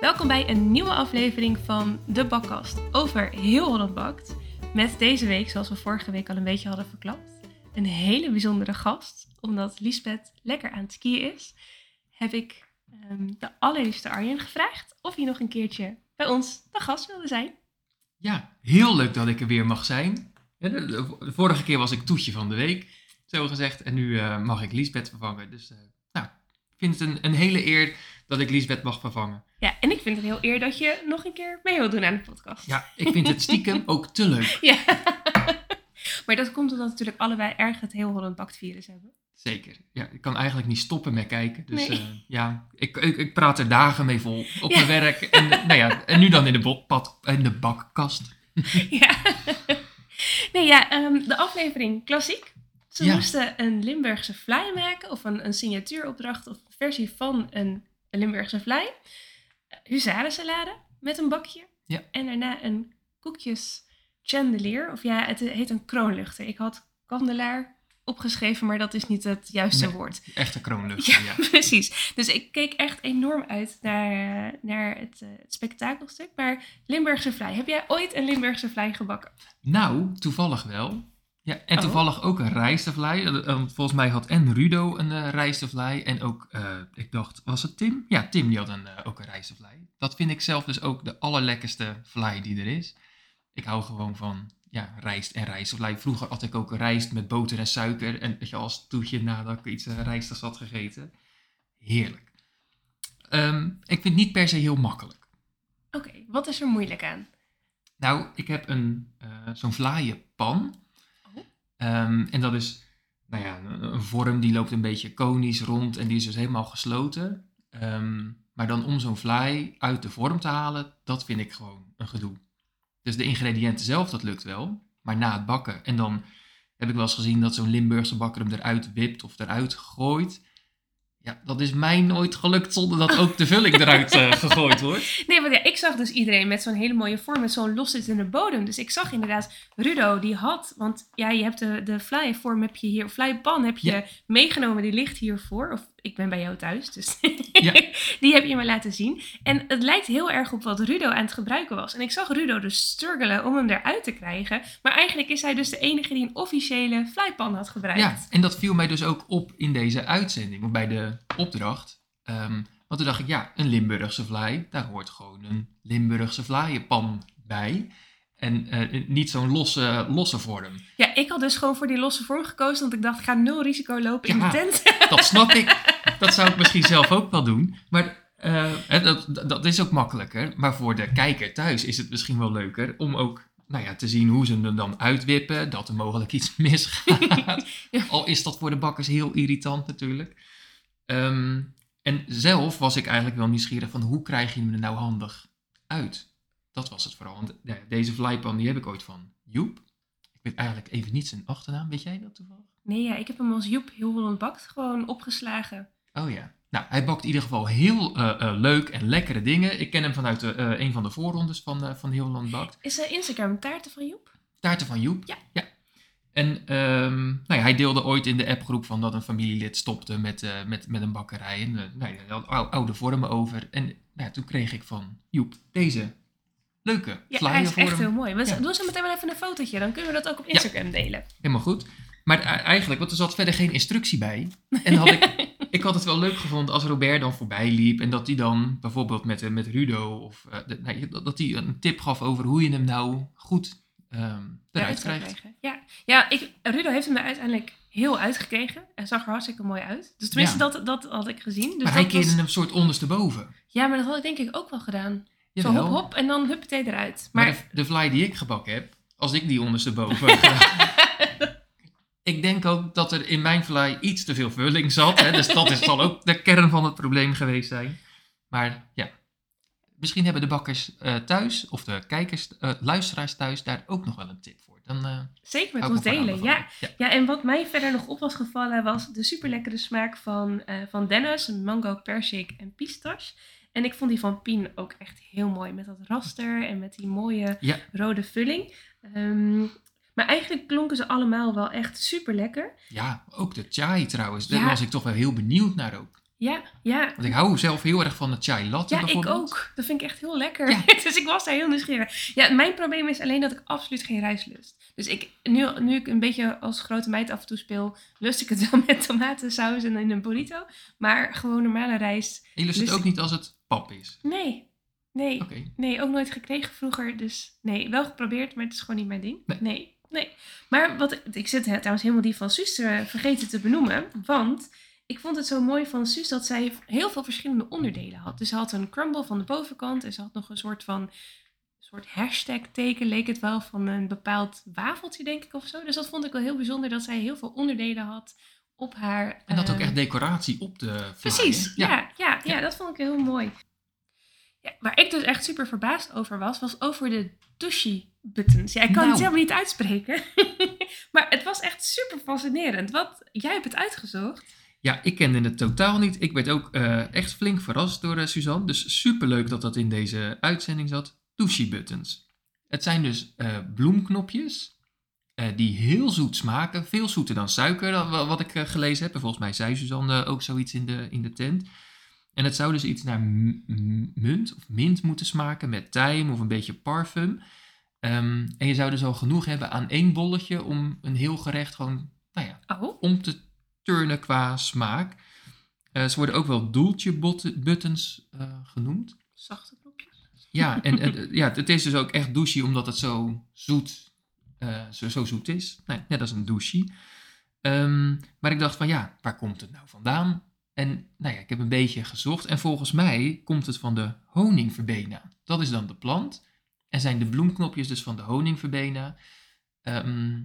Welkom bij een nieuwe aflevering van De Bakkast over Heel Holland Bakt. Met deze week, zoals we vorige week al een beetje hadden verklapt, een hele bijzondere gast. Omdat Lisbeth lekker aan het skiën is, heb ik ehm, de allerliefste Arjen gevraagd of hij nog een keertje bij ons de gast wilde zijn. Ja, heel leuk dat ik er weer mag zijn. De, vorige keer was ik Toetje van de Week, zo gezegd. En nu uh, mag ik Liesbeth vervangen. Dus uh, nou, ik vind het een, een hele eer dat ik Liesbeth mag vervangen. Ja, en ik vind het heel eer dat je nog een keer mee wilt doen aan de podcast. Ja, ik vind het stiekem ook te leuk. Ja. maar dat komt omdat we natuurlijk allebei erg het heel Holland Bakt virus hebben. Zeker. Ja, ik kan eigenlijk niet stoppen met kijken. Dus Nee. uh, ja, ik, ik, ik praat er dagen mee vol op mijn werk. En, nou ja, en nu dan in de, botpad, in de bakkast. ja. Nee, ja, um, de aflevering klassiek. Ze Ja. moesten een Limburgse vlaai maken, of een, een signatuuropdracht, of een versie van een Limburgse vlaai. Huzarensalade met een bakje. Ja. En daarna een koekjes chandelier, of ja, het heet een kroonluchter. Ik had kandelaar opgeschreven, maar dat is niet het juiste Nee. woord. Echte kroonlucht. Ja, Ja, precies. Dus ik keek echt enorm uit naar, naar het, eh, het spektakelstuk. Maar Limburgse vlaai, heb jij ooit een Limburgse vlaai gebakken? Nou, toevallig wel. Ja, en Oh. toevallig ook een rijstevlei. Eh, eh, Volgens mij had en Rudo een uh, rijstevlei. En ook, uh, ik dacht, was het Tim? Ja, Tim die had een, uh, ook een rijstevlei. Dat vind ik zelf dus ook de allerlekkerste vlaai die er is. Ik hou gewoon van ja, rijst en rijstevlei. Vroeger had ik ook rijst met boter en suiker. En weet je, als toetje nadat ik iets uh, rijstigs had gegeten. Heerlijk. Um, ik vind het niet per se heel makkelijk. Oké, okay, wat is er moeilijk aan? Nou, ik heb een, zo'n vlaaienpan. Um, en dat is nou ja, een, vorm die loopt een beetje konisch rond en die is dus helemaal gesloten. Um, maar dan om zo'n vlaai uit de vorm te halen, dat vind ik gewoon een gedoe. Dus de ingrediënten zelf, dat lukt wel. Maar na het bakken. En dan heb ik wel eens gezien dat zo'n Limburgse bakker hem eruit wipt of eruit gooit. Ja, dat is mij nooit gelukt zonder dat ook de vulling eruit uh, gegooid wordt. Nee, want ja, ik zag dus iedereen met zo'n hele mooie vorm, met zo'n loszittende bodem. Dus ik zag inderdaad, Rudo die had, want ja, je hebt de, de vlaaienvorm heb je hier, of vlaaienpan heb je Ja. meegenomen, die ligt hiervoor. Of ik ben bij jou thuis, dus Ja. die heb je me laten zien. En het lijkt heel erg op wat Rudo aan het gebruiken was. En ik zag Rudo dus struggelen om hem eruit te krijgen. Maar eigenlijk is hij dus de enige die een officiële vlaaipan had gebruikt. Ja, en dat viel mij dus ook op in deze uitzending, of bij de opdracht. Um, want toen dacht ik, ja, een Limburgse vlaai, daar hoort gewoon een Limburgse vlaaienpan bij. En uh, niet zo'n losse, losse vorm. Ja, ik had dus gewoon voor die losse vorm gekozen, want ik dacht, ik ga nul risico lopen in de tent. Dat snap ik. Dat zou ik misschien zelf ook wel doen. Maar uh, dat, dat is ook makkelijker. Maar voor de kijker thuis is het misschien wel leuker om ook nou ja, te zien hoe ze hem dan uitwippen. Dat er mogelijk iets misgaat. Ja. Al is dat voor de bakkers heel irritant natuurlijk. Um, en zelf was ik eigenlijk wel nieuwsgierig van hoe krijg je hem er nou handig uit? Dat was het vooral. Want ja, deze flypan die heb ik ooit van Joep. Ik weet eigenlijk even niet zijn achternaam. Weet jij dat toevallig? Nee, ja, ik heb hem als Joep heel Holland Bakt gewoon opgeslagen. Oh ja. Nou, hij bakt in ieder geval heel uh, uh, leuk en lekkere dingen. Ik ken hem vanuit de, uh, een van de voorrondes van, van Heel Holland Bakt. Is uh, Instagram taarten van Joep? Taarten van Joep? Ja. ja. En um, nou ja, hij deelde ooit in de appgroep van dat een familielid stopte met, met, met een bakkerij. En nou ja, had oude, oude vormen over. En nou ja, toen kreeg ik van Joep deze leuke Ja, hij is echt heel mooi. We, Ja. Doe zo meteen wel even een fotootje, dan kunnen we dat ook op Instagram delen. Helemaal goed. Maar eigenlijk, want er zat verder geen instructie bij. En had ik, ik had het wel leuk gevonden als Robert dan voorbij liep. En dat hij dan bijvoorbeeld met, uh, met Rudo, of uh, de, nee, dat hij een tip gaf over hoe je hem nou goed um, eruit krijgt. Ja, ja ik, Rudo heeft hem er uiteindelijk heel uitgekregen. Hij zag er hartstikke mooi uit. Dus tenminste, Ja. dat, dat had ik gezien. Dus maar hij dat keerde was- hem soort ondersteboven. Ja, maar dat had ik denk ik ook wel gedaan. Zo hop hop en dan huppatee eruit. Maar, Maar, de, de fly die ik gebakken heb, als ik die ondersteboven Ik denk ook dat er in mijn fly iets te veel vulling zat. Hè? Dus dat is, zal ook de kern van het probleem geweest zijn. Maar ja, misschien hebben de bakkers eh, thuis, of de kijkers, eh, luisteraars thuis, daar ook nog wel een tip voor. Dan, eh, Zeker met ons delen, ja. ja. Ja, en wat mij verder nog op was gevallen was de super lekkere smaak van, van Dennis, mango, persik en pistache. En ik vond die van Pien ook echt heel mooi, met dat raster en met die mooie Ja. rode vulling. Ehm, maar eigenlijk klonken ze allemaal wel echt super lekker. Ja, ook de chai trouwens. Daar Ja. was ik toch wel heel benieuwd naar ook. Ja, ja. Want ik hou zelf heel erg van de chai latte Ja, ik ook. Dat vind ik echt heel lekker. Ja. dus ik was daar heel nieuwsgierig. Ja, mijn probleem is alleen dat ik absoluut geen rijst lust. Dus ik, nu, nu ik een beetje als grote meid af en toe speel, lust ik het wel met tomatensaus en in een burrito. Maar gewoon normale rijst, En je lust het ook niet als het pap is. nee. Nee, nee, ook nooit gekregen vroeger. Dus nee, wel geprobeerd, maar het is gewoon niet mijn ding. Nee. Nee, nee. Maar wat, ik- zit trouwens helemaal die van Suus eh, vergeten te benoemen. Want ik vond het zo mooi van Suus dat zij heel veel verschillende onderdelen had. Dus ze had een crumble van de bovenkant en ze had nog een soort van soort hashtag teken leek het wel van een bepaald wafeltje denk ik of zo. Dus dat vond ik wel heel bijzonder dat zij heel veel onderdelen had op haar. En dat ook eh, echt decoratie op de. Precies, ja. Ja, ja, Ja. dat vond ik heel mooi. Ja, waar ik dus echt super verbaasd over was, was over de Tushi buttons. Ja, ik kan Nou. het helemaal niet uitspreken. maar het was echt super fascinerend. Wat, jij hebt het uitgezocht. Ja, ik kende het totaal niet. Ik werd ook eh, echt flink verrast door eh, Suzanne. Dus superleuk dat dat in deze uitzending zat. Sushi buttons. Het zijn dus eh, bloemknopjes die heel zoet smaken. Veel zoeter dan suiker, dan wat ik gelezen heb. En volgens mij zei Suzanne ook zoiets in de, in de tent. En het zou dus iets naar munt of mint moeten smaken met tijm of een beetje parfum. Ehm, en je zou dus al genoeg hebben aan één bolletje om een heel gerecht gewoon, nou ja, Oh, om te turnen qua smaak. Eh, ze worden ook wel doeltje buttons eh, genoemd. zachte knopjes. Ja, en, en, eh, ja, het is dus ook echt douche omdat het zo zoet, zo, zo zoet is. Nee, net als een douche. Ehm, maar ik dacht van ja, waar komt het nou vandaan? En nou ja, ik heb een beetje gezocht. En volgens mij komt het van de honingverbena. Dat is dan de plant. En zijn de bloemknopjes dus van de honingverbena. Ehm,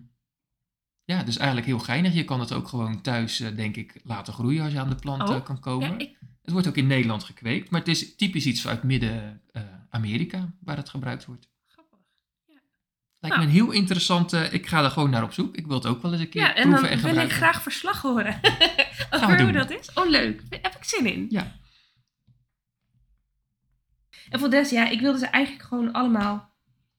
ja, dus eigenlijk heel geinig. Je kan het ook gewoon thuis, eh, denk ik, laten groeien als je aan de plant Oh, eh, kan komen. Ja, ik, Het wordt ook in Nederland gekweekt, maar het is typisch iets uit Midden-Amerika waar het gebruikt wordt. grappig. Lijkt Nou. me een heel interessant. eh, ik ga er gewoon naar op zoek. Ik wil het ook wel eens een keer Ja, en dan proeven en wil ik gebruiken. graag verslag horen over hoe dat is. Oh, leuk. Heb ik zin in. Ja. En voor des, ja, ik wilde ze eigenlijk gewoon allemaal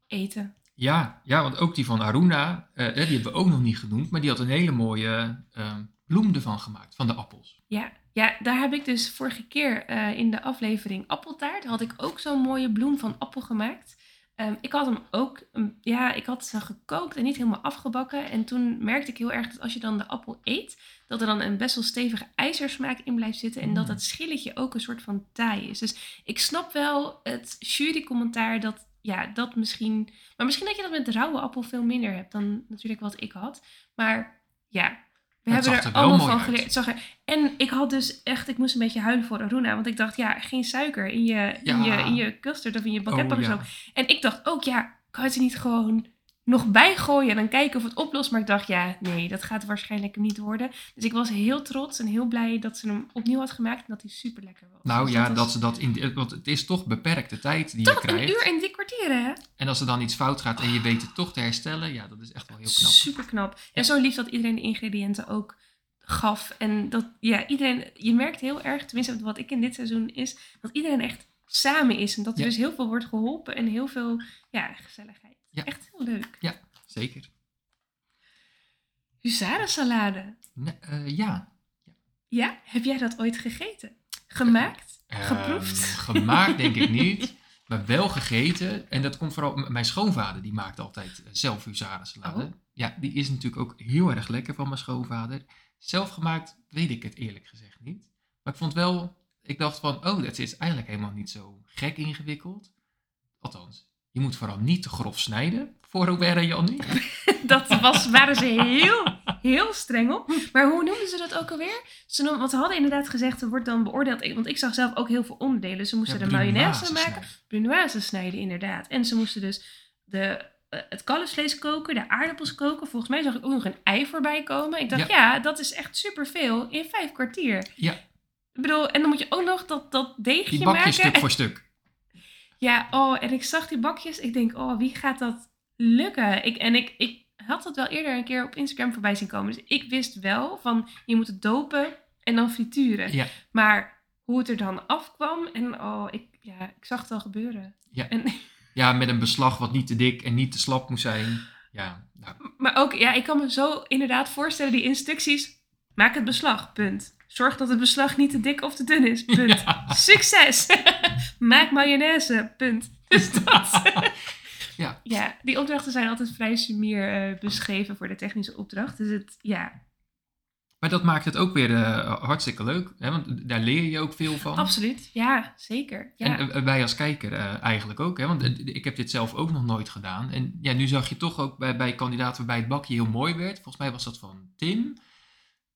eten. Ja, ja, want ook die van Aruna, eh, die hebben we ook nog niet genoemd, maar die had een hele mooie eh, bloem ervan gemaakt, van de appels. Ja, ja, daar heb ik dus vorige keer eh, in de aflevering appeltaart, had ik ook zo'n mooie bloem van appel gemaakt. Ehm, ik had hem ook, um, ja, ik had ze gekookt en niet helemaal afgebakken. En toen merkte ik heel erg dat als je dan de appel eet, dat er dan een best wel stevige ijzersmaak in blijft zitten. En dat Mm. het schilletje ook een soort van taai is. Dus ik snap wel het jurycommentaar dat, ja, dat misschien... Maar misschien dat je dat met rauwe appel veel minder hebt dan natuurlijk wat ik had. Maar ja, we Het hebben er er allemaal van geleerd. Er, en ik had dus echt, ik moest een beetje huilen voor Aruna. Want ik dacht, ja, geen suiker in je, in je, in je custard of in je baguette Oh, of ja. zo. En ik dacht ook, ja, kan je het niet gewoon nog bijgooien en dan kijken of het oplost. Maar ik dacht, ja, nee, dat gaat waarschijnlijk niet worden. Dus ik was heel trots en heel blij dat ze hem opnieuw had gemaakt en dat hij super lekker was. Nou Dus ja, was dat ze dat in. Want het is toch beperkte tijd die je toch een krijgt. uur en drie kwartier, hè? En als er dan iets fout gaat en je weet het toch te herstellen, ja, dat is echt wel heel knap. Super knap. En zo lief dat iedereen de ingrediënten ook gaf. En dat, ja, iedereen, je merkt heel erg, tenminste wat ik in dit seizoen is, dat iedereen echt samen is. En dat er Ja. dus heel veel wordt geholpen en heel veel, ja, gezelligheid. Ja. Echt heel leuk. Zeker. Huzarensalade. Ne- eh, ja. Ja, heb jij dat ooit gegeten? Gemaakt? Geproefd? Ehm, gemaakt denk ik niet, maar wel gegeten. En dat komt vooral, mijn schoonvader die maakt altijd eh, zelf huzarensalade. Oh. Ja, die is natuurlijk ook heel erg lekker van mijn schoonvader. Zelf gemaakt weet ik het eerlijk gezegd niet. Maar ik vond wel, ik dacht van, oh, dat is eigenlijk helemaal niet zo gek ingewikkeld. Althans, je moet vooral niet te grof snijden voor Robert en Jannie. Dat was, waren ze heel, heel streng op. Maar hoe noemden ze dat ook alweer? Ze noemden, want ze hadden inderdaad gezegd, er wordt dan beoordeeld. Want ik zag zelf ook heel veel onderdelen. Ze moesten Ja, de mayonaise maken. snijden. brunoise snijden, inderdaad. En ze moesten dus de, eh, het kalfsvlees koken, de aardappels koken. Volgens mij zag ik ook nog een ei voorbij komen. Ik dacht, ja, dat is echt superveel in vijf kwartier. Ja. Ik bedoel, en dan moet je ook nog dat, dat deegje Die bakjes maken. stuk voor stuk. Ja, oh, en ik zag die bakjes. Ik denk, oh, wie gaat dat lukken? Ik, en ik, ik had dat wel eerder een keer op Instagram voorbij zien komen. Dus ik wist wel van, je moet het dopen en dan frituren. Ja. Maar hoe het er dan afkwam en oh, ik, ja, ik zag het al gebeuren. Ja. En, Ja, met een beslag wat niet te dik en niet te slap moest zijn. Ja, nou, maar ook, ja, ik kan me zo inderdaad voorstellen, die instructies. Maak het beslag, punt. Zorg dat het beslag niet te dik of te dun is. Punt. Ja. Succes! Maak mayonaise. Punt. Dus dat... Ja. ja, die opdrachten zijn altijd vrij sumier eh, beschreven voor de technische opdracht. Dus het, ja, Maar dat maakt het ook weer eh, hartstikke leuk. Hè? Want daar leer je ook veel van. absoluut. Ja, zeker. Ja. En eh, wij als kijker eigenlijk ook. Hè? Want ik heb dit zelf ook nog nooit gedaan. En ja, nu zag je toch ook bij, bij kandidaten waarbij het bakje heel mooi werd. Volgens mij was dat van Tim.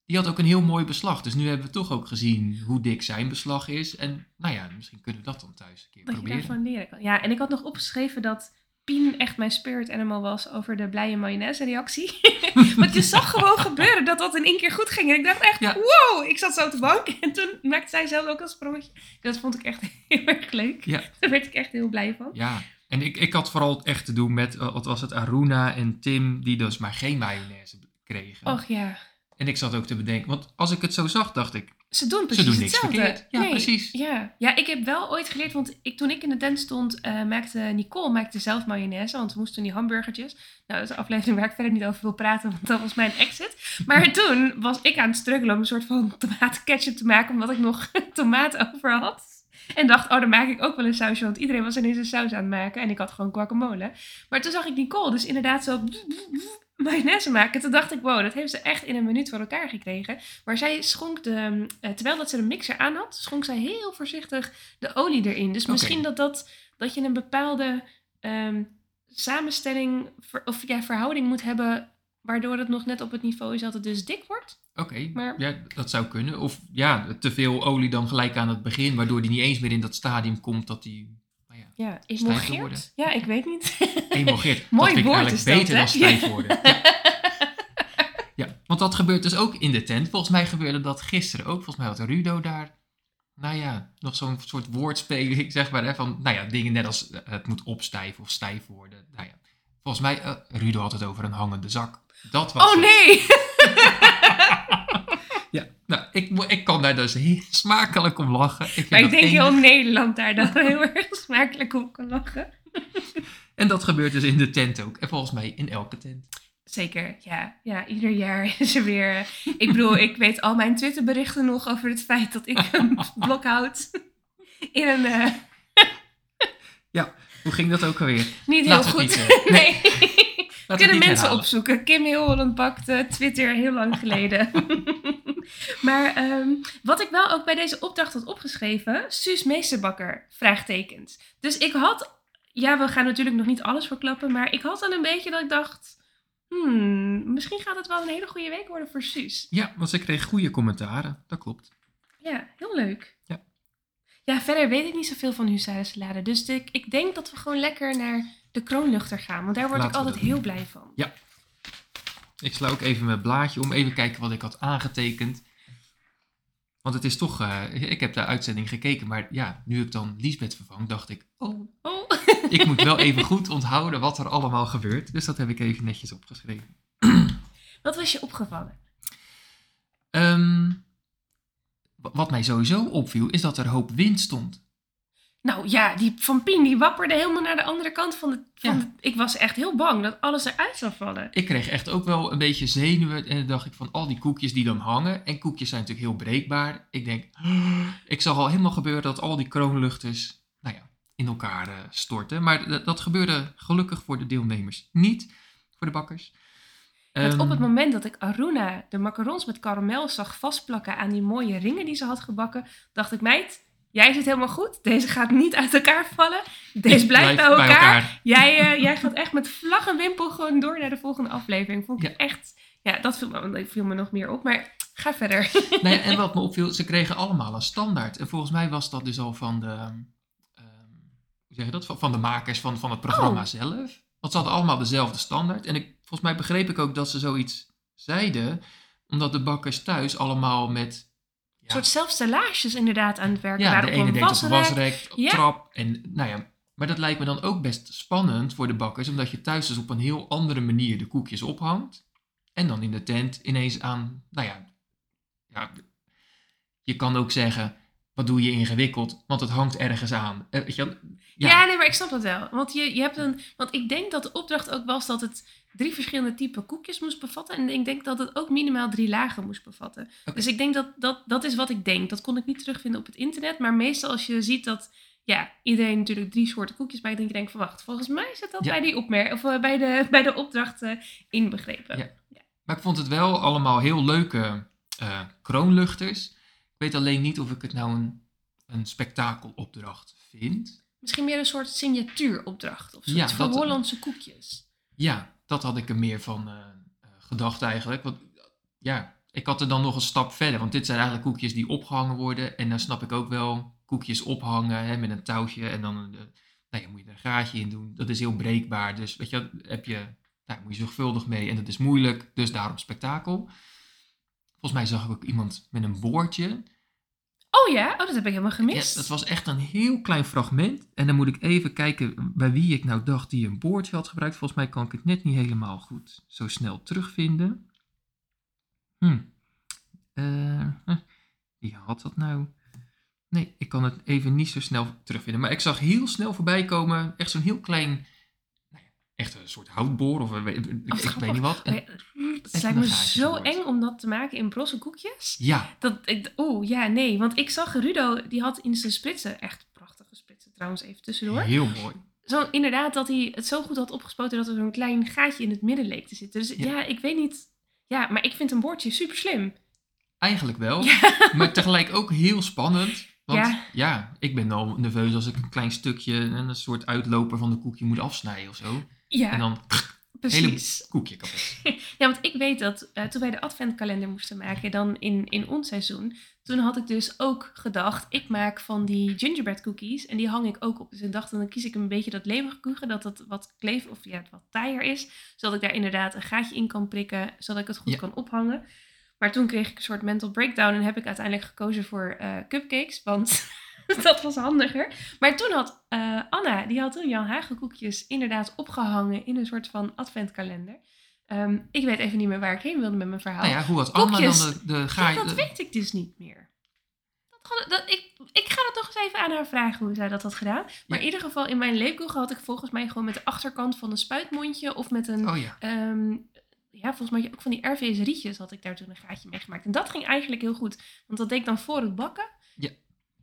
Die had ook een heel mooi beslag. Dus nu hebben we toch ook gezien hoe dik zijn beslag is. En nou ja, misschien kunnen we dat dan thuis een keer dat je proberen. daarvan leren kan. Ja, en ik had nog opgeschreven dat Pien echt mijn spirit animal was over de blije mayonaise reactie. Want je zag gewoon gebeuren dat dat in één keer goed ging. En ik dacht echt, Ja. wow, ik zat zo op de bank. En toen maakte zij zelf ook een sprongetje. Dat vond ik echt heel erg leuk. Ja. Daar werd ik echt heel blij van. Ja, en ik, ik had vooral echt te doen met, eh, wat was het, Aruna en Tim, die dus maar geen mayonaise kregen. Och ja, En ik zat ook te bedenken, want als ik het zo zag, dacht ik, ze doen precies doen niks hetzelfde. verkeerd. Ja, precies. Ja. ja, ik heb wel ooit geleerd, want ik, toen ik in de tent stond, eh, maakte Nicole maakte zelf mayonaise, want we moesten die hamburgertjes. Nou, dat is een aflevering waar ik verder niet over wil praten, want dat was mijn exit. Maar toen was ik aan het struggelen om een soort van tomatenketchup te maken, omdat ik nog tomaat over had. En dacht, oh, dan maak ik ook wel een sausje, want iedereen was ineens een saus aan het maken. En ik had gewoon guacamole. Maar toen zag ik Nicole dus inderdaad zo mayonaise maken. Toen dacht ik, wow, dat heeft ze echt in een minuut voor elkaar gekregen. Maar zij schonk de, eh, terwijl dat ze de mixer aan had, schonk zij heel voorzichtig de olie erin. Dus misschien dat, dat, dat je een bepaalde ehm, samenstelling ver- of ja, verhouding moet hebben, waardoor het nog net op het niveau is dat het dus dik wordt. oké, Maar- ja, dat zou kunnen. Of ja, te veel olie dan gelijk aan het begin, waardoor die niet eens meer in dat stadium komt dat die ja, emulgeert? Ja, ik weet niet. emulgeert. Mooi dat woord is beter dan stijf worden. Ja. ja, want dat gebeurt dus ook in de tent. Volgens mij gebeurde dat gisteren ook. Volgens mij had Rudo daar, nou ja, nog zo'n soort woordspeling, zeg maar, hè, van, nou ja, dingen net als eh, het moet opstijven of stijf worden. Nou ja, volgens mij, eh, Rudo had het over een hangende zak. Dat was Oh het. nee! Ja, nou, ik, ik kan daar dus heel smakelijk om lachen. Ik Maar ik denk enig. heel Nederland daar dan heel erg smakelijk op kan lachen. En dat gebeurt dus in de tent ook. En volgens mij in elke tent. Zeker, ja. Ja, ieder jaar is er weer... eh, Ik bedoel, ik weet al mijn Twitterberichten nog over het feit dat ik een blok houd in een... eh, Hoe ging dat ook alweer? niet heel goed. niet, nee. Kunnen mensen herhalen. opzoeken. Kim Heel Holland bakte Twitter heel lang geleden. maar ehm, wat ik wel ook bij deze opdracht had opgeschreven, Suus Meesterbakker, vraagtekens. Dus ik had, ja, we gaan natuurlijk nog niet alles verklappen, maar ik had dan een beetje dat ik dacht, hmm, misschien gaat het wel een hele goede week worden voor Suus. Ja, want ze kreeg goede commentaren. Dat klopt. Ja, heel leuk. Ja. Ja, verder weet ik niet zoveel van Huzarensalade. Dus ik, ik denk dat we gewoon lekker naar de kroonluchter gaan. Want daar word Laten ik altijd heel blij van. Ik sla ook even mijn blaadje om. Even kijken wat ik had aangetekend. Want het is toch... eh, ik heb de uitzending gekeken. Maar ja, nu ik dan Liesbeth vervang, dacht ik... Oh, Oh, ik moet wel even goed onthouden wat er allemaal gebeurt. Dus dat heb ik even netjes opgeschreven. wat was je opgevallen? Ehm, wa- wat mij sowieso opviel, is dat er hoop wind stond. Nou ja, die van Pien die wapperde helemaal naar de andere kant van de... Van Ja. de- ik was echt heel bang dat alles eruit zou vallen. Ik kreeg echt ook wel een beetje zenuwen. En dan dacht ik van al die koekjes die dan hangen. En koekjes zijn natuurlijk heel breekbaar. Ik denk, ik zag al helemaal gebeuren dat al die kroonluchters, nou ja, in elkaar eh, storten. Maar dat, dat gebeurde gelukkig voor de deelnemers niet. Voor de bakkers. Want Ehm, op het moment dat ik Aruna de macarons met karamel zag vastplakken aan die mooie ringen die ze had gebakken, dacht ik, meid, jij zit helemaal goed. Deze gaat niet uit elkaar vallen. Deze blijft blijf bij elkaar. Jij, eh, jij gaat echt met vlag en wimpel gewoon door naar de volgende aflevering. Vond ik Ja. echt, ja, dat viel me, viel me nog meer op. Maar ga verder. Ja, en wat me opviel, ze kregen allemaal een standaard. En volgens mij was dat dus al van de, ehm, hoe zeg je dat, van, van de makers van, van het programma Oh. zelf. Want ze hadden allemaal dezelfde standaard. En ik, volgens mij begreep ik ook dat ze zoiets zeiden, omdat de bakkers thuis allemaal met... Een Ja, soort zelfstellages inderdaad aan het werken ja, de ene deed op wasrek. wasrek, op Ja. trap. En nou ja, maar dat lijkt me dan ook best spannend voor de bakkers, omdat je thuis dus op een heel andere manier de koekjes ophangt. En dan in de tent ineens aan, nou ja, ja je kan ook zeggen, wat doe je ingewikkeld, want het hangt ergens aan. Eh, weet je wel? Ja. Ja. nee, maar ik snap dat wel. Want, je, je hebt een, want ik denk dat de opdracht ook was dat het drie verschillende typen koekjes moest bevatten. En ik denk dat het ook minimaal drie lagen moest bevatten. Dus ik denk dat, dat dat is wat ik denk. Dat kon ik niet terugvinden op het internet. Maar meestal als je ziet dat ja, iedereen natuurlijk drie soorten koekjes maakt, denk je denk van wacht, volgens mij zit dat Ja. bij die opmer of eh, bij de, bij de opdracht eh, inbegrepen. Ja. Maar ik vond het wel allemaal heel leuke kroonluchters. Ik weet alleen niet of ik het nou een, een spektakelopdracht vind. Misschien meer een soort signatuuropdracht of Ja, zoiets van Hollandse koekjes. Ja, dat had ik er meer van eh, eh, gedacht eigenlijk. Want ja, ik had er dan nog een stap verder. Want dit zijn eigenlijk koekjes die opgehangen worden. En dan snap ik ook wel koekjes ophangen hè, met een touwtje. En dan eh, nou ja, moet je er een gaatje in doen. Dat is heel breekbaar. Dus weet je, heb je, nou, moet je zorgvuldig mee. En dat is moeilijk, dus daarom spektakel. Volgens mij zag ik ook iemand met een boordje. Oh ja? Oh, dat heb ik helemaal gemist. Ja, dat was echt een heel klein fragment. En dan moet ik even kijken bij wie ik nou dacht die een boordje had gebruikt. Volgens mij kan ik het net niet helemaal goed zo snel terugvinden. Hm. Eh, wie had dat nou? Nee, ik kan het even niet zo snel terugvinden. Maar ik zag heel snel voorbij komen. Echt zo'n heel klein. Echt een soort houtboor of een, ik, ik weet niet wat. En- Het lijkt me zo eng om dat te maken in brosse koekjes. ja, Dat, ik, oeh, ja, nee. Want ik zag Rudo, die had in zijn spritsen, echt prachtige spritsen trouwens, even tussendoor. heel mooi. Zo, inderdaad, dat hij het zo goed had opgespoten dat er zo'n klein gaatje in het midden leek te zitten. Dus ja, Ja. ik weet niet. Ja, maar ik vind een bordje super slim. Eigenlijk wel. Ja. Maar tegelijk ook heel spannend. Want Ja. ja. ik ben al nerveus als ik een klein stukje, een soort uitloper van de koekje moet afsnijden of zo. Ja, En dan precies. koekje kapot. Ja, want ik weet dat eh, toen wij de adventkalender moesten maken, dan in, in ons seizoen, toen had ik dus ook gedacht, ik maak van die gingerbread cookies en die hang ik ook op. Dus ik dacht, dan kies ik een beetje dat levige dat het wat kleef of ja, wat taaier is, zodat ik daar inderdaad een gaatje in kan prikken, zodat ik het goed Ja. kan ophangen. Maar toen kreeg ik een soort mental breakdown en heb ik uiteindelijk gekozen voor eh, cupcakes, want dat was handiger. Maar toen had eh, Anna, die had toen Jan Hagen koekjes inderdaad opgehangen in een soort van adventkalender. Ehm, ik weet even niet meer waar ik heen wilde met mijn verhaal. Nou ja, hoe had Anna dan de, de Ja, dat weet ik dus niet meer. Dat, dat, ik, ik ga dat nog eens even aan haar vragen hoe zij dat had gedaan. Maar Ja. in ieder geval, in mijn leepkoek had ik volgens mij gewoon met de achterkant van een spuitmondje of met een... Oh ja, ehm, ja, volgens mij ook van die RVS rietjes had ik daar toen een gaatje mee gemaakt. En dat ging eigenlijk heel goed. Want dat deed ik dan voor het bakken.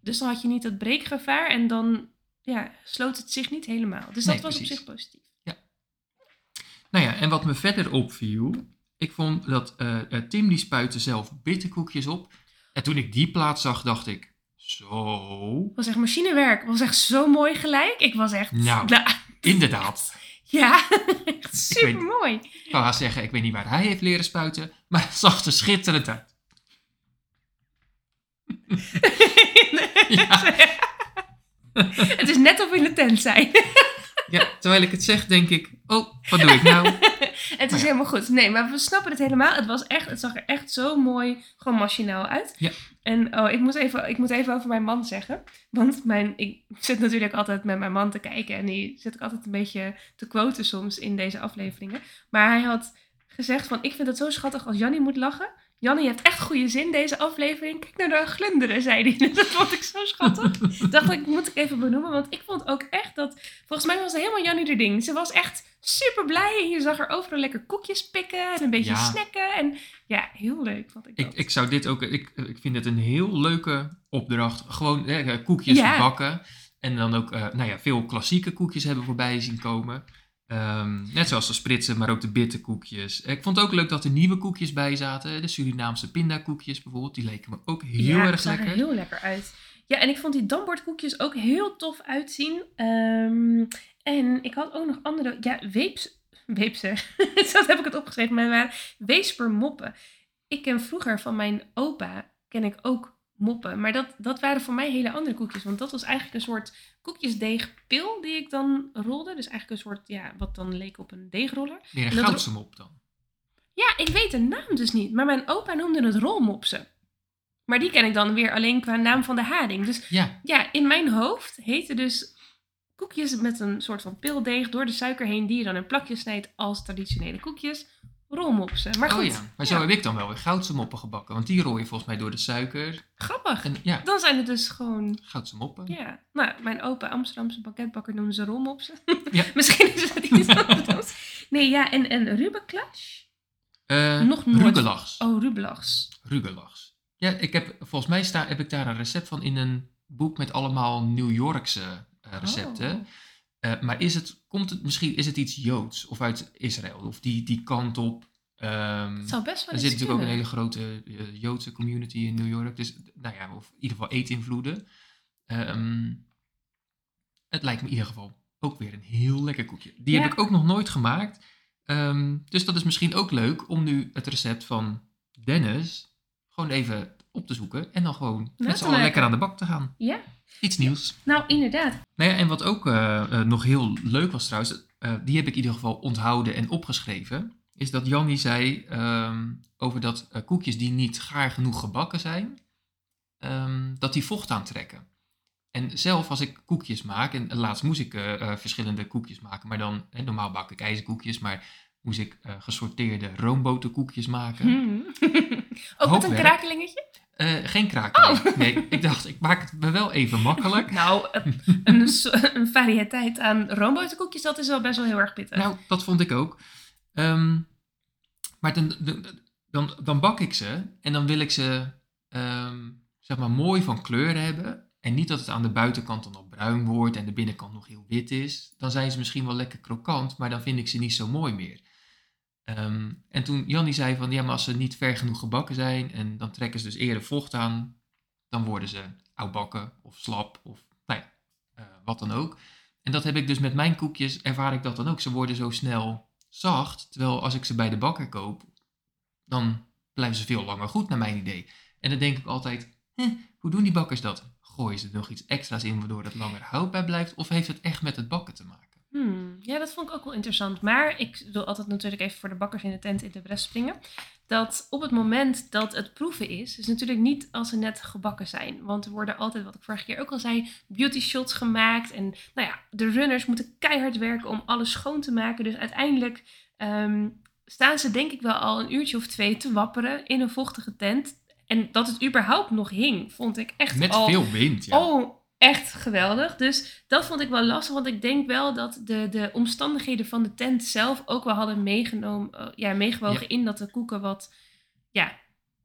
Ja. Dus dan had je niet het breekgevaar en dan ja, sloot het zich niet helemaal. Dus dat Nee, was precies. op zich positief. nou ja, en wat me verder opviel, ik vond dat eh, eh, Tim die spuitte zelf bitterkoekjes op. En toen ik die plaats zag, dacht ik, zo, Het was echt machinewerk. Het was echt zo mooi gelijk. Ik was echt... Nou. inderdaad. ja, echt super mooi. Ik wou haast zeggen, ik weet niet waar hij heeft leren spuiten, maar het zag er schitterend uit. Ja. Het is net of we in de tent zijn. Ja, terwijl ik het zeg, denk ik, oh, wat doe ik nou? het is ja. helemaal goed. Nee, maar we snappen het helemaal. Het, was echt, het zag er echt zo mooi, gewoon machinaal uit. Ja. En oh, ik, moet even, ik moet even over mijn man zeggen. Want mijn, ik zit natuurlijk altijd met mijn man te kijken. En die zit ik altijd een beetje te quoten soms in deze afleveringen. Maar hij had gezegd van, ik vind het zo schattig als Jannie moet lachen. Jannie, je hebt echt goede zin deze aflevering. Kijk naar de glunderen, zei hij. Dat vond ik zo schattig. dacht ik, moet ik even benoemen. Want ik vond ook echt dat... Volgens mij was het helemaal Jannie de ding. Ze was echt super blij. En je zag er overal lekker koekjes pikken. En een beetje Ja. snacken. En ja, heel leuk vond ik dat. Ik, ik zou dit ook, ik, ik vind het een heel leuke opdracht. Gewoon eh, koekjes Ja. bakken. En dan ook, eh, nou ja, veel klassieke koekjes hebben voorbij zien komen. Ehm, net zoals de spritsen, maar ook de bitterkoekjes. Ik vond het ook leuk dat er nieuwe koekjes bij zaten. De Surinaamse pindakoekjes bijvoorbeeld. Die leken me ook heel ja, erg het zag er lekker. heel lekker uit. Ja, en ik vond die dambordkoekjes ook heel tof uitzien. Ehm, en ik had ook nog andere... Ja, weeps... Weepsen. Zo heb ik het opgeschreven. Maar waren weespermoppen. Ik ken vroeger van mijn opa... ken ik ook moppen. Maar dat, dat waren voor mij hele andere koekjes. Want dat was eigenlijk een soort koekjesdeegpil die ik dan rolde. Dus eigenlijk een soort... Ja, wat dan leek op een deegroller. Meer En een goudse mop dan. Ja, ik weet de naam dus niet. Maar mijn opa noemde het rolmopsen. Maar die ken ik dan weer alleen qua naam van de haring. Dus Ja, ja, in mijn hoofd heette dus koekjes met een soort van pildeeg door de suiker heen, die je dan in plakjes snijdt als traditionele koekjes, rolmopsen. Maar goed, oh ja, maar zo ja, heb ik dan wel weer goudse moppen gebakken. Want die rooi je volgens mij door de suiker. grappig. En ja, Dan zijn het dus gewoon, goudse moppen. ja. Nou, mijn opa Amsterdamse banketbakker noemde ze rolmopsen. Ja. Misschien is het iets anders. Nee, ja, en, en Rubeklash? Eh, Nog nooit. Rugelachs. Oh, Rubelachs. Rugelachs. Ja, ik heb, volgens mij sta, heb ik daar een recept van in een boek met allemaal New Yorkse eh, recepten. Oh. Eh, maar is het, komt het misschien, is het iets Joods of uit Israël? Of die, die kant op? Ehm, Het zou best wel er zit natuurlijk ook een hele grote eh, Joodse community in New York. Dus, nou ja, of in ieder geval eetinvloeden. Ehm, het lijkt me in ieder geval ook weer een heel lekker koekje. Die Ja. heb ik ook nog nooit gemaakt. Ehm, dus dat is misschien ook leuk om nu het recept van Dennis gewoon even op te zoeken. En dan gewoon met z'n allen lekker aan de bak te gaan. Ja, Iets nieuws. nou inderdaad. Nou ja, en wat ook eh, eh, nog heel leuk was trouwens, eh, die heb ik in ieder geval onthouden en opgeschreven, is dat Jannie zei ehm, over dat koekjes die niet gaar genoeg gebakken zijn, ehm, dat die vocht aantrekken. En zelf als ik koekjes maak, en laatst moest ik verschillende koekjes maken, maar dan, hè, normaal bak ik ijzerkoekjes, maar moest ik gesorteerde roomboterkoekjes maken. Hmm. Ook met een krakelingetje? Eh, geen kraken. Nee, ik dacht, ik maak het me wel even makkelijk. Nou, een, een, variëteit aan roomboterkoekjes, dat is wel best wel heel erg pittig. Nou, dat vond ik ook. Ehm, maar dan, dan, dan, dan bak ik ze en dan wil ik ze ehm, zeg maar mooi van kleur hebben. En niet dat het aan de buitenkant dan nog bruin wordt en de binnenkant nog heel wit is. Dan zijn ze misschien wel lekker krokant, maar dan vind ik ze niet zo mooi meer. Ehm, en toen Jannie zei van ja, maar als ze niet ver genoeg gebakken zijn en dan trekken ze dus eerder vocht aan, dan worden ze oudbakken of slap of nou ja, eh, wat dan ook. En dat heb ik dus met mijn koekjes, ervaar ik dat dan ook. Ze worden zo snel zacht, terwijl als ik ze bij de bakker koop, dan blijven ze veel langer goed naar mijn idee. En dan denk ik altijd, "Huh, hoe doen die bakkers dat? Gooien ze er nog iets extra's in waardoor het langer houdbaar blijft? Of heeft het echt met het bakken te maken? Hmm, ja, dat vond ik ook wel interessant. Maar ik wil altijd natuurlijk even voor de bakkers in de tent in de bres springen. Dat op het moment dat het proeven is, is natuurlijk niet als ze net gebakken zijn. Want er worden altijd, wat ik vorige keer ook al zei, beauty shots gemaakt. En nou ja, de runners moeten keihard werken om alles schoon te maken. Dus uiteindelijk ehm, staan ze denk ik wel al een uurtje of twee te wapperen in een vochtige tent. En dat het überhaupt nog hing, vond ik echt Met al... veel wind, ja. Oh, echt geweldig. Dus dat vond ik wel lastig, want ik denk wel dat de, de omstandigheden van de tent zelf ook wel hadden meegenomen, eh, ja, meegewogen Ja. in dat de koeken wat ja,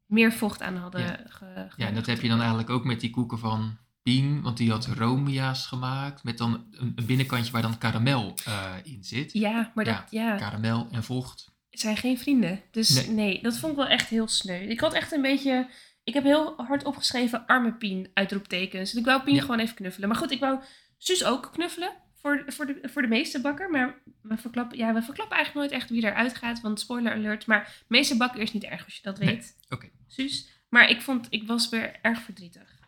meer vocht aan hadden. Ja. ge- Ja, en dat heb je dan eigenlijk ook met die koeken van Pien, want die had romia's gemaakt met dan een, een binnenkantje waar dan karamel eh, in zit. Ja, maar dat ja. Karamel en vocht. zijn geen vrienden. Dus Nee. nee. dat vond ik wel echt heel sneu. Ik had echt een beetje. Ik heb heel hard opgeschreven arme Pien, uitroeptekens. Dus ik wou Pien Ja. gewoon even knuffelen. Maar goed, ik wou Suus ook knuffelen. Voor, voor, de, voor de meeste bakker. Maar we verklappen, ja, we verklappen eigenlijk nooit echt wie eruit gaat. Want spoiler alert. Maar meeste bakker is niet erg als je dat Nee, weet. oké. Suus. Maar ik vond, ik was weer erg verdrietig.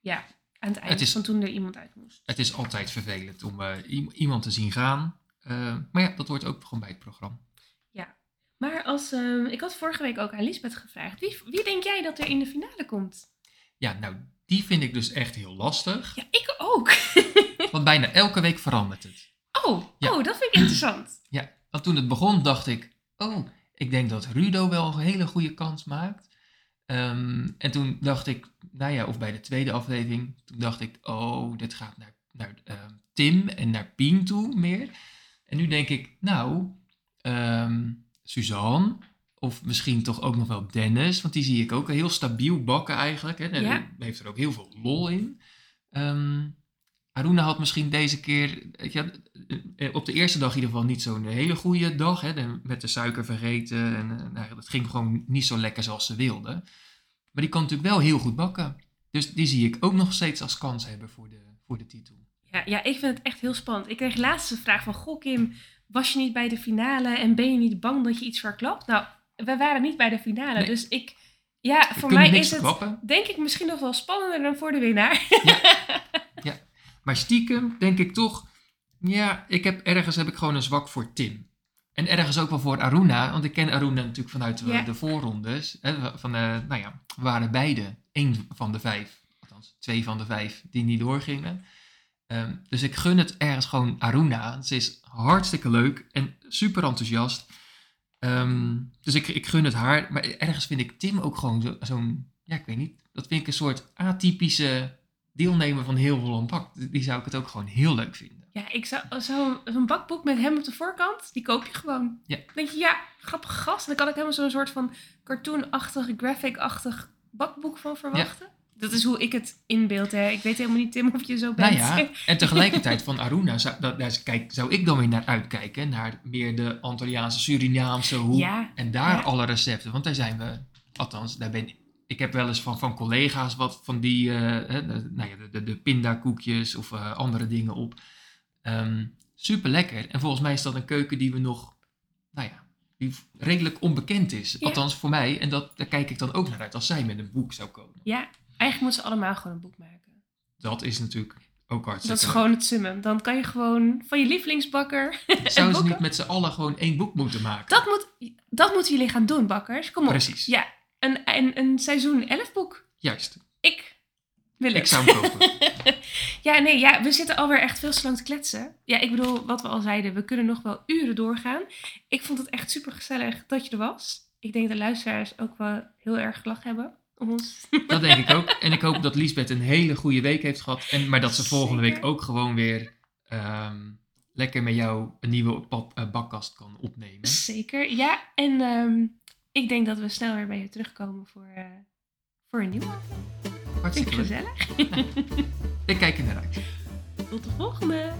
Ja, aan het eind is- van toen er iemand uit moest. Het is altijd vervelend om eh, iemand te zien gaan. Eh, maar ja, dat hoort ook gewoon bij het programma. Maar als, ehm, ik had vorige week ook aan Lisbeth gevraagd. Wie, wie denk jij dat er in de finale komt? Ja, nou, die vind ik dus echt heel lastig. Ja, ik ook. Want bijna elke week verandert het. Oh, Ja. oh, dat vind ik interessant. Ja, want toen het begon dacht ik, oh, ik denk dat Rudo wel een hele goede kans maakt. Ehm, en toen dacht ik, nou ja, of bij de tweede aflevering, toen dacht ik, oh, dit gaat naar, naar ehm, Tim en naar Pien toe meer. En nu denk ik, nou, Suzanne, of misschien toch ook nog wel Dennis, want die zie ik ook heel stabiel bakken eigenlijk. Hè. En Ja. heeft er ook heel veel lol in. Ehm Aruna had misschien deze keer, eh, op de eerste dag in ieder geval niet zo'n hele goede dag. Hè, de- met de suiker vergeten. En eh, nou, het ging gewoon niet zo lekker zoals ze wilde. Maar die kan natuurlijk wel heel goed bakken. Dus die zie ik ook nog steeds als kans hebben voor de, voor de titel. Ja, ja, ik vind het echt heel spannend. Ik kreeg laatst een vraag van, goh Kim, was je niet bij de finale en ben je niet bang dat je iets verklapt? Nou, we waren niet bij de finale, Nee. dus ik, ja, We voor mij is het, denk ik, misschien nog wel spannender dan voor de winnaar. Maar stiekem denk ik toch, ja, ik heb, ergens heb ik gewoon een zwak voor Tim. En ergens ook wel voor Aruna, want ik ken Aruna natuurlijk vanuit de, Ja. de voorrondes. Hè, van, eh, nou ja, we waren beide één van de vijf, althans twee van de vijf, die niet doorgingen. Ehm, dus ik gun het ergens gewoon Aruna. Ze is hartstikke leuk en super enthousiast. Ehm, dus ik, ik gun het haar. Maar ergens vind ik Tim ook gewoon zo- zo'n... ja, ik weet niet. Dat vind ik een soort atypische deelnemer van Heel Holland Bakt. Die zou ik het ook gewoon heel leuk vinden. Ja, ik zou zo- zo'n bakboek met hem op de voorkant, die koop je gewoon. Ja. Dan denk je, ja, grappige gast. En dan kan ik helemaal zo'n soort van cartoon-achtig, graphic-achtig bakboek van verwachten. Dat is hoe ik het inbeeld, hè. Ik weet helemaal niet, Tim, of je zo bent. Nou ja, en tegelijkertijd van Aruna zou, dat, daar kijk, zou ik dan weer naar uitkijken. Naar meer de Antilliaanse, Surinaamse hoek. Ja, En daar ja. alle recepten. Want daar zijn we, althans, daar ben ik. heb wel eens van, van collega's wat van die, hè, de, nou ja, de, de, de pindakoekjes of eh, andere dingen op. super lekker. En volgens mij is dat een keuken die we nog, nou ja, die redelijk onbekend is. Ja. Althans voor mij. En dat, daar kijk ik dan ook naar uit als zij met een boek zou komen. ja, eigenlijk moeten ze allemaal gewoon een boek maken. Dat is natuurlijk ook hartstikke Dat is gewoon het summum. Dan kan je gewoon van je lievelingsbakker... Zouden ze niet met z'n allen gewoon één boek moeten maken? Dat, moet, dat moeten jullie gaan doen, bakkers. Kom op. Precies. Ja, een, een, een seizoen 11 boek. Juist. Ik wil het. Ik zou hem kopen. Ja, nee, ja, we zitten alweer echt veel te lang te kletsen. Ja, ik bedoel, wat we al zeiden, we kunnen nog wel uren doorgaan. Ik vond het echt super gezellig dat je er was. Ik denk dat de luisteraars ook wel heel erg gelachen hebben. Dat denk ik ook. En ik hoop dat Liesbeth een hele goede week heeft gehad. En, maar dat ze volgende Zeker. week ook gewoon weer ehm, lekker met jou een nieuwe pap, eh, bakkast kan opnemen. Zeker, ja. En ehm, ik denk dat we snel weer bij je terugkomen voor, eh, voor een nieuwe. Ik Hartstikke gezellig. Ik kijk er naar uit. Tot de volgende.